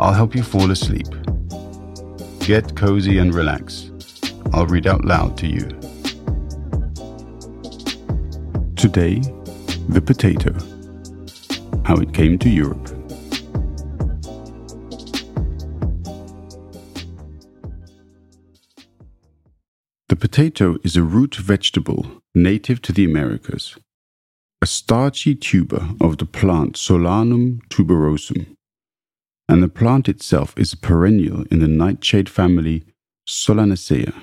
I'll help you fall asleep. Get cozy and relax. I'll read out loud to you. Today, the potato. How it came to Europe. The potato is a root vegetable native to the Americas, a starchy tuber of the plant Solanum tuberosum and the plant itself is perennial in the nightshade family Solanaceae.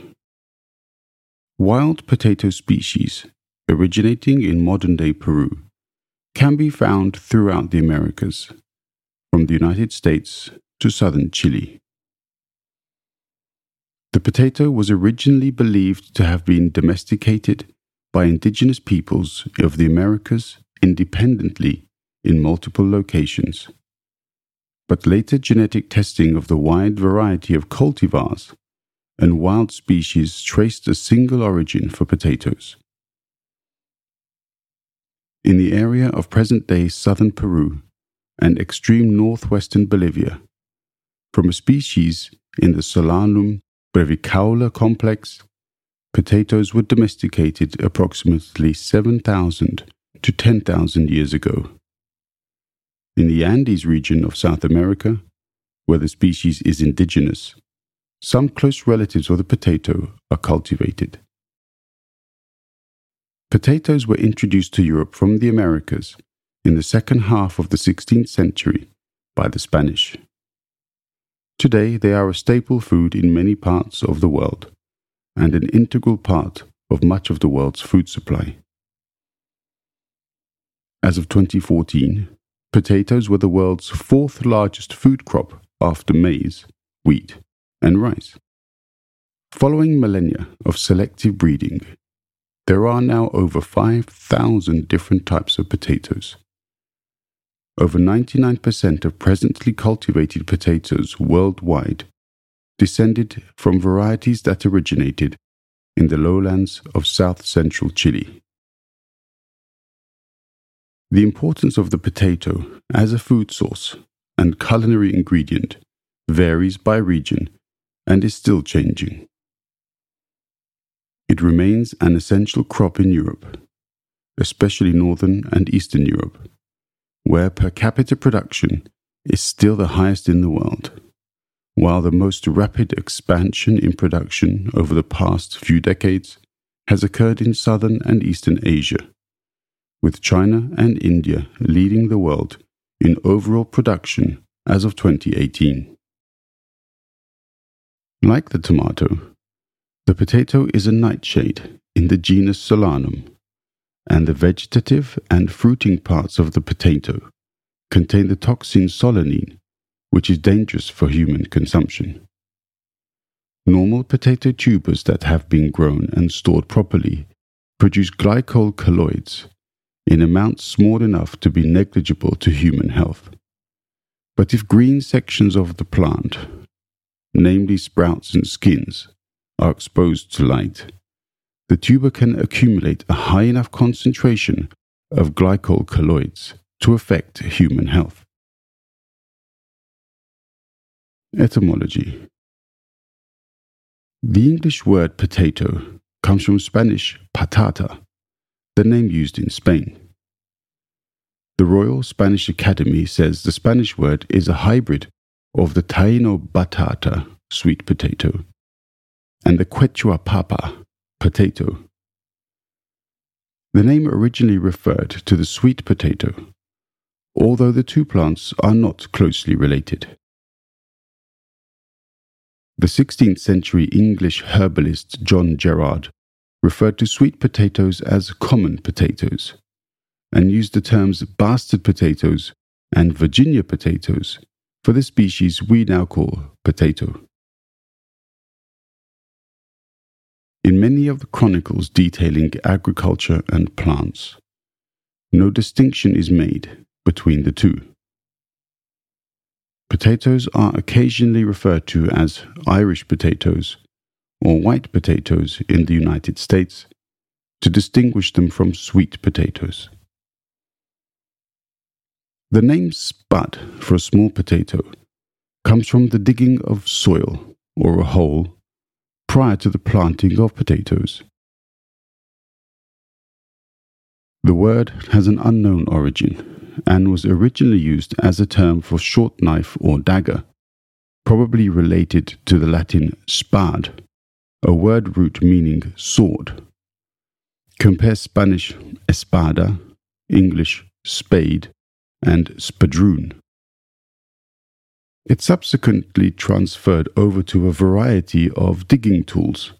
Wild potato species, originating in modern day Peru, can be found throughout the Americas, from the United States to southern Chile. The potato was originally believed to have been domesticated by indigenous peoples of the Americas independently in multiple locations but later genetic testing of the wide variety of cultivars and wild species traced a single origin for potatoes. In the area of present day southern Peru and extreme northwestern Bolivia, from a species in the Solanum brevicaula complex, potatoes were domesticated approximately 7,000 to 10,000 years ago. In the Andes region of South America, where the species is indigenous, some close relatives of the potato are cultivated. Potatoes were introduced to Europe from the Americas in the second half of the 16th century by the Spanish. Today, they are a staple food in many parts of the world and an integral part of much of the world's food supply. As of 2014, Potatoes were the world's fourth largest food crop after maize, wheat, and rice. Following millennia of selective breeding, there are now over 5,000 different types of potatoes. Over 99% of presently cultivated potatoes worldwide descended from varieties that originated in the lowlands of south central Chile. The importance of the potato as a food source and culinary ingredient varies by region and is still changing. It remains an essential crop in Europe, especially Northern and Eastern Europe, where per capita production is still the highest in the world, while the most rapid expansion in production over the past few decades has occurred in Southern and Eastern Asia with China and India leading the world in overall production as of 2018. Like the tomato, the potato is a nightshade in the genus Solanum, and the vegetative and fruiting parts of the potato contain the toxin solanine, which is dangerous for human consumption. Normal potato tubers that have been grown and stored properly produce glycoalkaloids, in amounts small enough to be negligible to human health. But if green sections of the plant, namely sprouts and skins, are exposed to light, the tuber can accumulate a high enough concentration of glycoalkaloids to affect human health. Etymology The English word potato comes from Spanish patata, the name used in Spain. The Royal Spanish Academy says the Spanish word is a hybrid of the Taino batata, sweet potato, and the Quechua papa, potato. The name originally referred to the sweet potato, although the two plants are not closely related. The 16th century English herbalist John Gerard referred to sweet potatoes as common potatoes and used the terms bastard potatoes and Virginia potatoes for the species we now call potato. In many of the chronicles detailing agriculture and plants, no distinction is made between the two. Potatoes are occasionally referred to as Irish potatoes or white potatoes in the United States to distinguish them from sweet potatoes. The name spud for a small potato comes from the digging of soil or a hole prior to the planting of potatoes. The word has an unknown origin and was originally used as a term for short knife or dagger, probably related to the Latin spad, a word root meaning sword. Compare Spanish espada, English spade, and spadroon. It subsequently transferred over to a variety of digging tools.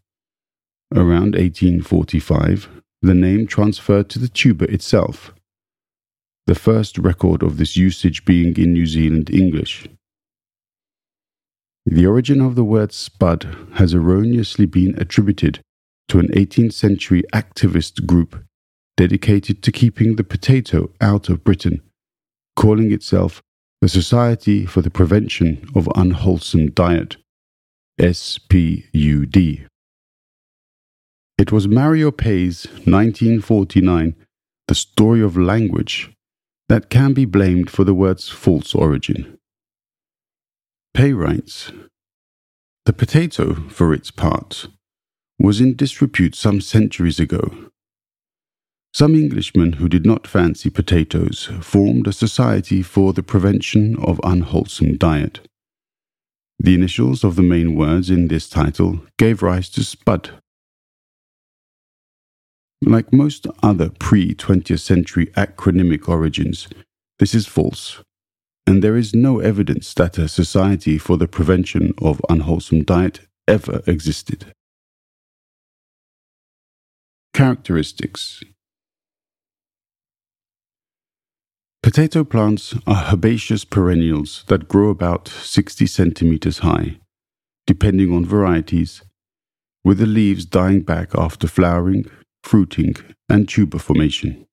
Around 1845, the name transferred to the tuber itself, the first record of this usage being in New Zealand English. The origin of the word spud has erroneously been attributed to an 18th century activist group dedicated to keeping the potato out of Britain, calling itself the Society for the Prevention of Unwholesome Diet, SPUD. It was Mario Pei's 1949 The Story of Language that can be blamed for the word's false origin. Pei writes The potato, for its part, was in disrepute some centuries ago some Englishmen who did not fancy potatoes formed a society for the prevention of unwholesome diet. The initials of the main words in this title gave rise to Spud. Like most other pre 20th century acronymic origins, this is false, and there is no evidence that a society for the prevention of unwholesome diet ever existed. Characteristics Potato plants are herbaceous perennials that grow about 60 centimeters high, depending on varieties, with the leaves dying back after flowering, fruiting, and tuber formation.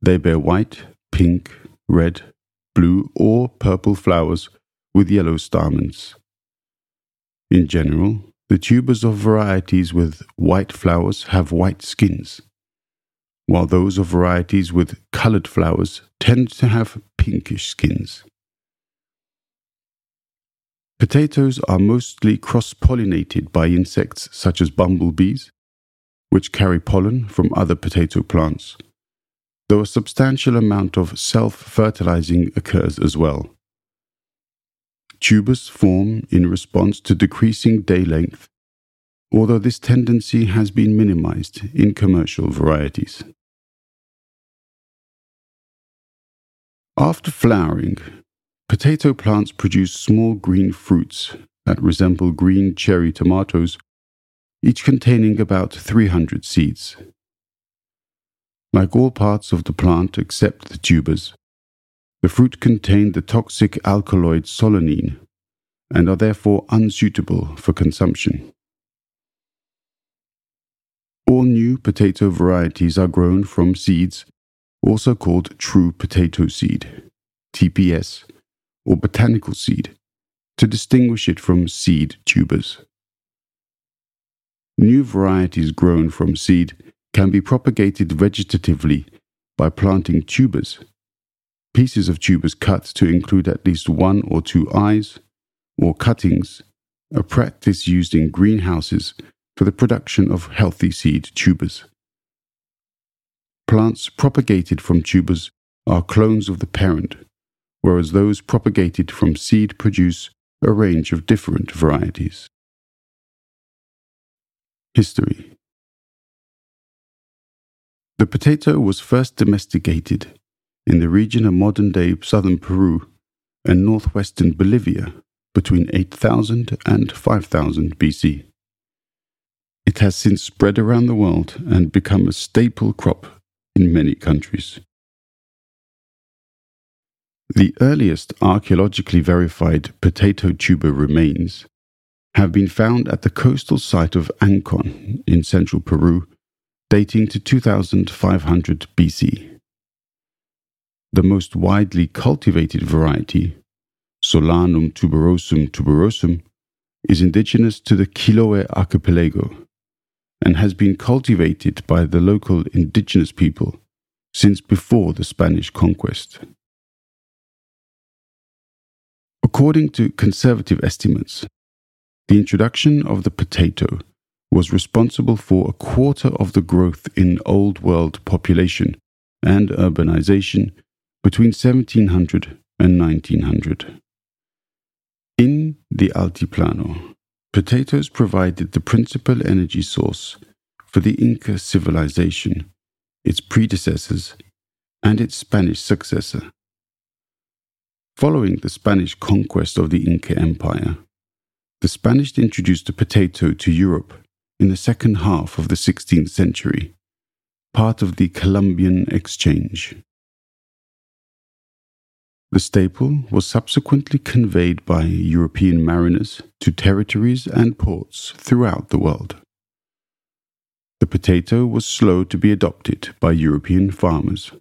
They bear white, pink, red, blue, or purple flowers with yellow stamens. In general, the tubers of varieties with white flowers have white skins while those of varieties with colored flowers tend to have pinkish skins. Potatoes are mostly cross pollinated by insects such as bumblebees, which carry pollen from other potato plants, though a substantial amount of self fertilizing occurs as well. Tubers form in response to decreasing day length, although this tendency has been minimized in commercial varieties. After flowering, potato plants produce small green fruits that resemble green cherry tomatoes, each containing about 300 seeds. Like all parts of the plant except the tubers, the fruit contain the toxic alkaloid solanine and are therefore unsuitable for consumption. All new potato varieties are grown from seeds also called true potato seed, TPS, or botanical seed, to distinguish it from seed tubers. New varieties grown from seed can be propagated vegetatively by planting tubers, pieces of tubers cut to include at least one or two eyes, or cuttings, a practice used in greenhouses for the production of healthy seed tubers. Plants propagated from tubers are clones of the parent, whereas those propagated from seed produce a range of different varieties. History The potato was first domesticated in the region of modern day southern Peru and northwestern Bolivia between 8000 and 5000 BC. It has since spread around the world and become a staple crop in many countries. The earliest archaeologically verified potato tuber remains have been found at the coastal site of Ancon in central Peru, dating to 2500 BC. The most widely cultivated variety, Solanum tuberosum tuberosum, is indigenous to the Chiloé archipelago and has been cultivated by the local indigenous people since before the Spanish conquest. According to conservative estimates, the introduction of the potato was responsible for a quarter of the growth in Old World population and urbanization between 1700 and 1900. In the Altiplano, potatoes provided the principal energy source for the Inca civilization, its predecessors, and its Spanish successor. Following the Spanish conquest of the Inca Empire, the Spanish introduced the potato to Europe in the second half of the 16th century, part of the Columbian Exchange. The staple was subsequently conveyed by European mariners to territories and ports throughout the world. The potato was slow to be adopted by European farmers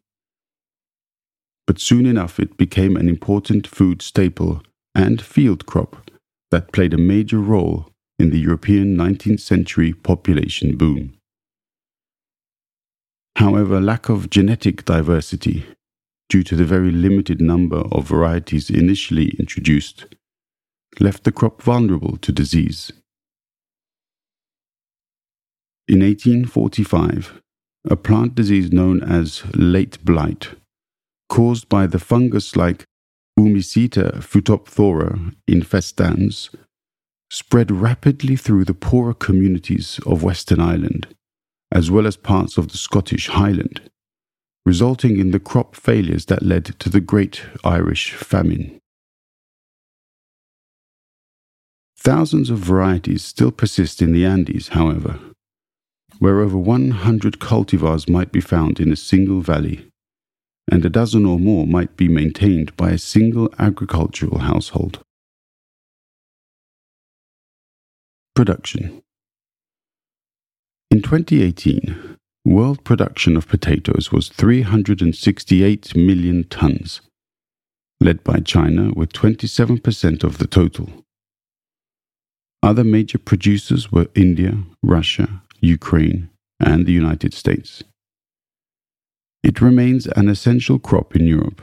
but soon enough it became an important food staple and field crop that played a major role in the European 19th century population boom. However, lack of genetic diversity, due to the very limited number of varieties initially introduced, left the crop vulnerable to disease. In 1845, a plant disease known as late blight caused by the fungus like Oomycete phytophthora infestans spread rapidly through the poorer communities of Western Ireland, as well as parts of the Scottish Highland, resulting in the crop failures that led to the Great Irish Famine. Thousands of varieties still persist in the Andes, however, where over 100 cultivars might be found in a single valley and a dozen or more might be maintained by a single agricultural household. Production In 2018, world production of potatoes was 368 million tons, led by China with 27% of the total. Other major producers were India, Russia, Ukraine, and the United States. It remains an essential crop in Europe,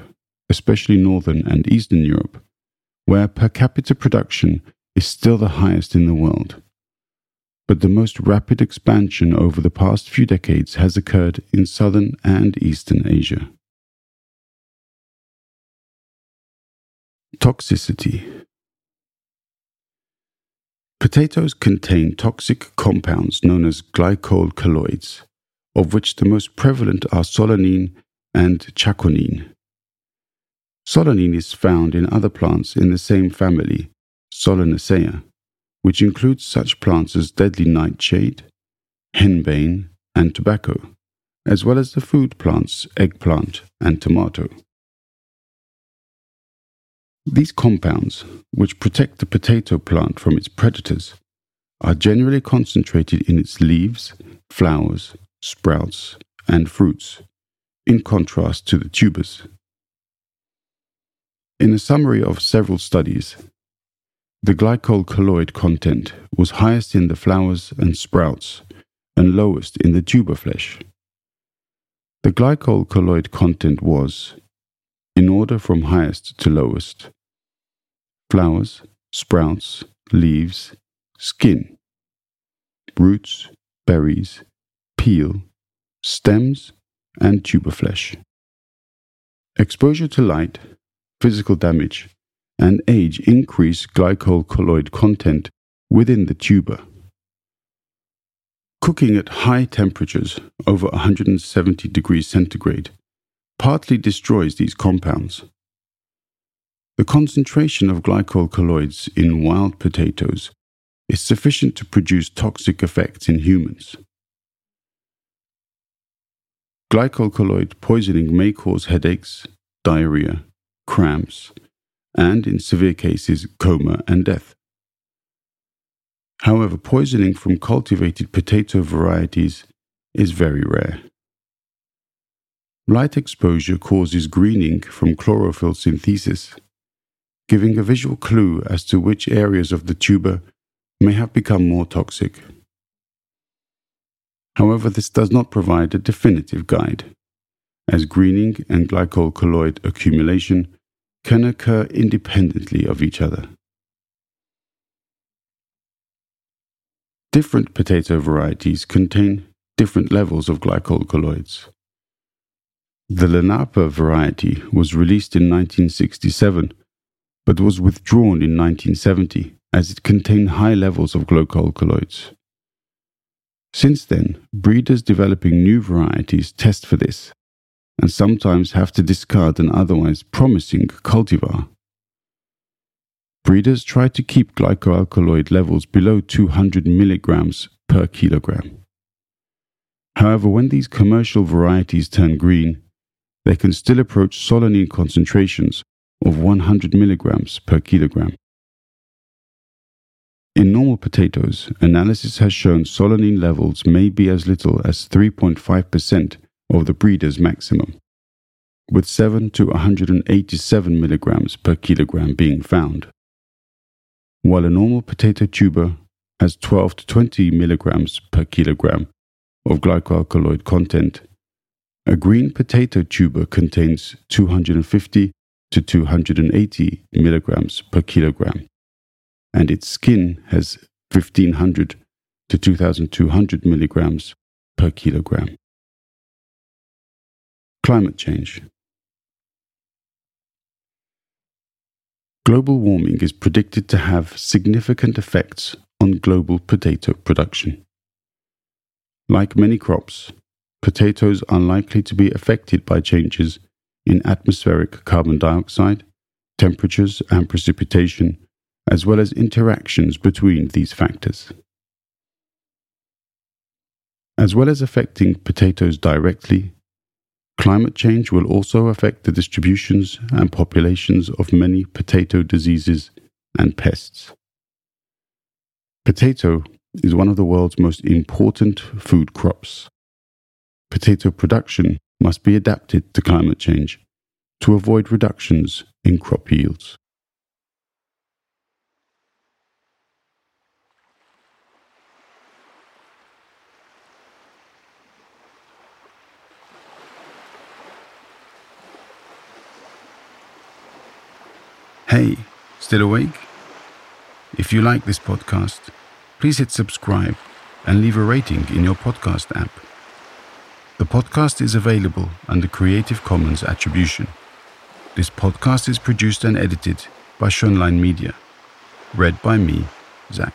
especially Northern and Eastern Europe, where per capita production is still the highest in the world. But the most rapid expansion over the past few decades has occurred in Southern and Eastern Asia. Toxicity Potatoes contain toxic compounds known as glycoalkaloids of which the most prevalent are solanine and chaconine. Solanine is found in other plants in the same family, Solanaceae, which includes such plants as deadly nightshade, henbane, and tobacco, as well as the food plants eggplant and tomato. These compounds, which protect the potato plant from its predators, are generally concentrated in its leaves, flowers, sprouts, and fruits, in contrast to the tubers. In a summary of several studies, the glycoalkaloid content was highest in the flowers and sprouts and lowest in the tuber flesh. The glycoalkaloid content was, in order from highest to lowest, flowers, sprouts, leaves, skin, roots, berries, peel, stems, and tuber flesh. Exposure to light, physical damage, and age increase glycoalkaloid content within the tuber. Cooking at high temperatures, over 170 degrees centigrade, partly destroys these compounds. The concentration of glycoalkaloids in wild potatoes is sufficient to produce toxic effects in humans. Glycoalkaloid poisoning may cause headaches, diarrhea, cramps, and in severe cases, coma and death. However, poisoning from cultivated potato varieties is very rare. Light exposure causes greening from chlorophyll synthesis, giving a visual clue as to which areas of the tuber may have become more toxic. However, this does not provide a definitive guide, as greening and glycoalkaloid accumulation can occur independently of each other. Different potato varieties contain different levels of glycoalkaloids. The Lenape variety was released in 1967 but was withdrawn in 1970 as it contained high levels of glycoalkaloids. Since then, breeders developing new varieties test for this and sometimes have to discard an otherwise promising cultivar breeders try to keep glycoalkaloid levels below 200 milligrams per kilogram. However, when these commercial varieties turn green, they can still approach solanine concentrations of 100 milligrams per kilogram. In normal potatoes, analysis has shown solanine levels may be as little as 3.5% of the breeder's maximum, with 7 to 187 milligrams per kilogram being found while a normal potato tuber has 12 to 20 milligrams per kilogram of glycoalkaloid content, a green potato tuber contains 250 to 280 milligrams per kilogram, and its skin has 1500 to 2200 milligrams per kilogram. Climate change. global warming is predicted to have significant effects on global potato production. Like many crops, potatoes are likely to be affected by changes in atmospheric carbon dioxide, temperatures, and precipitation, as well as interactions between these factors. As well as affecting potatoes directly, Climate change will also affect the distributions and populations of many potato diseases and pests. Potato is one of the world's most important food crops. Potato production must be adapted to climate change to avoid reductions in crop yields. Hey, still awake? If you like this podcast, please hit subscribe and leave a rating in your podcast app. The podcast is available under Creative Commons Attribution. This podcast is produced and edited by Schönlein Media. Read by me, Zach.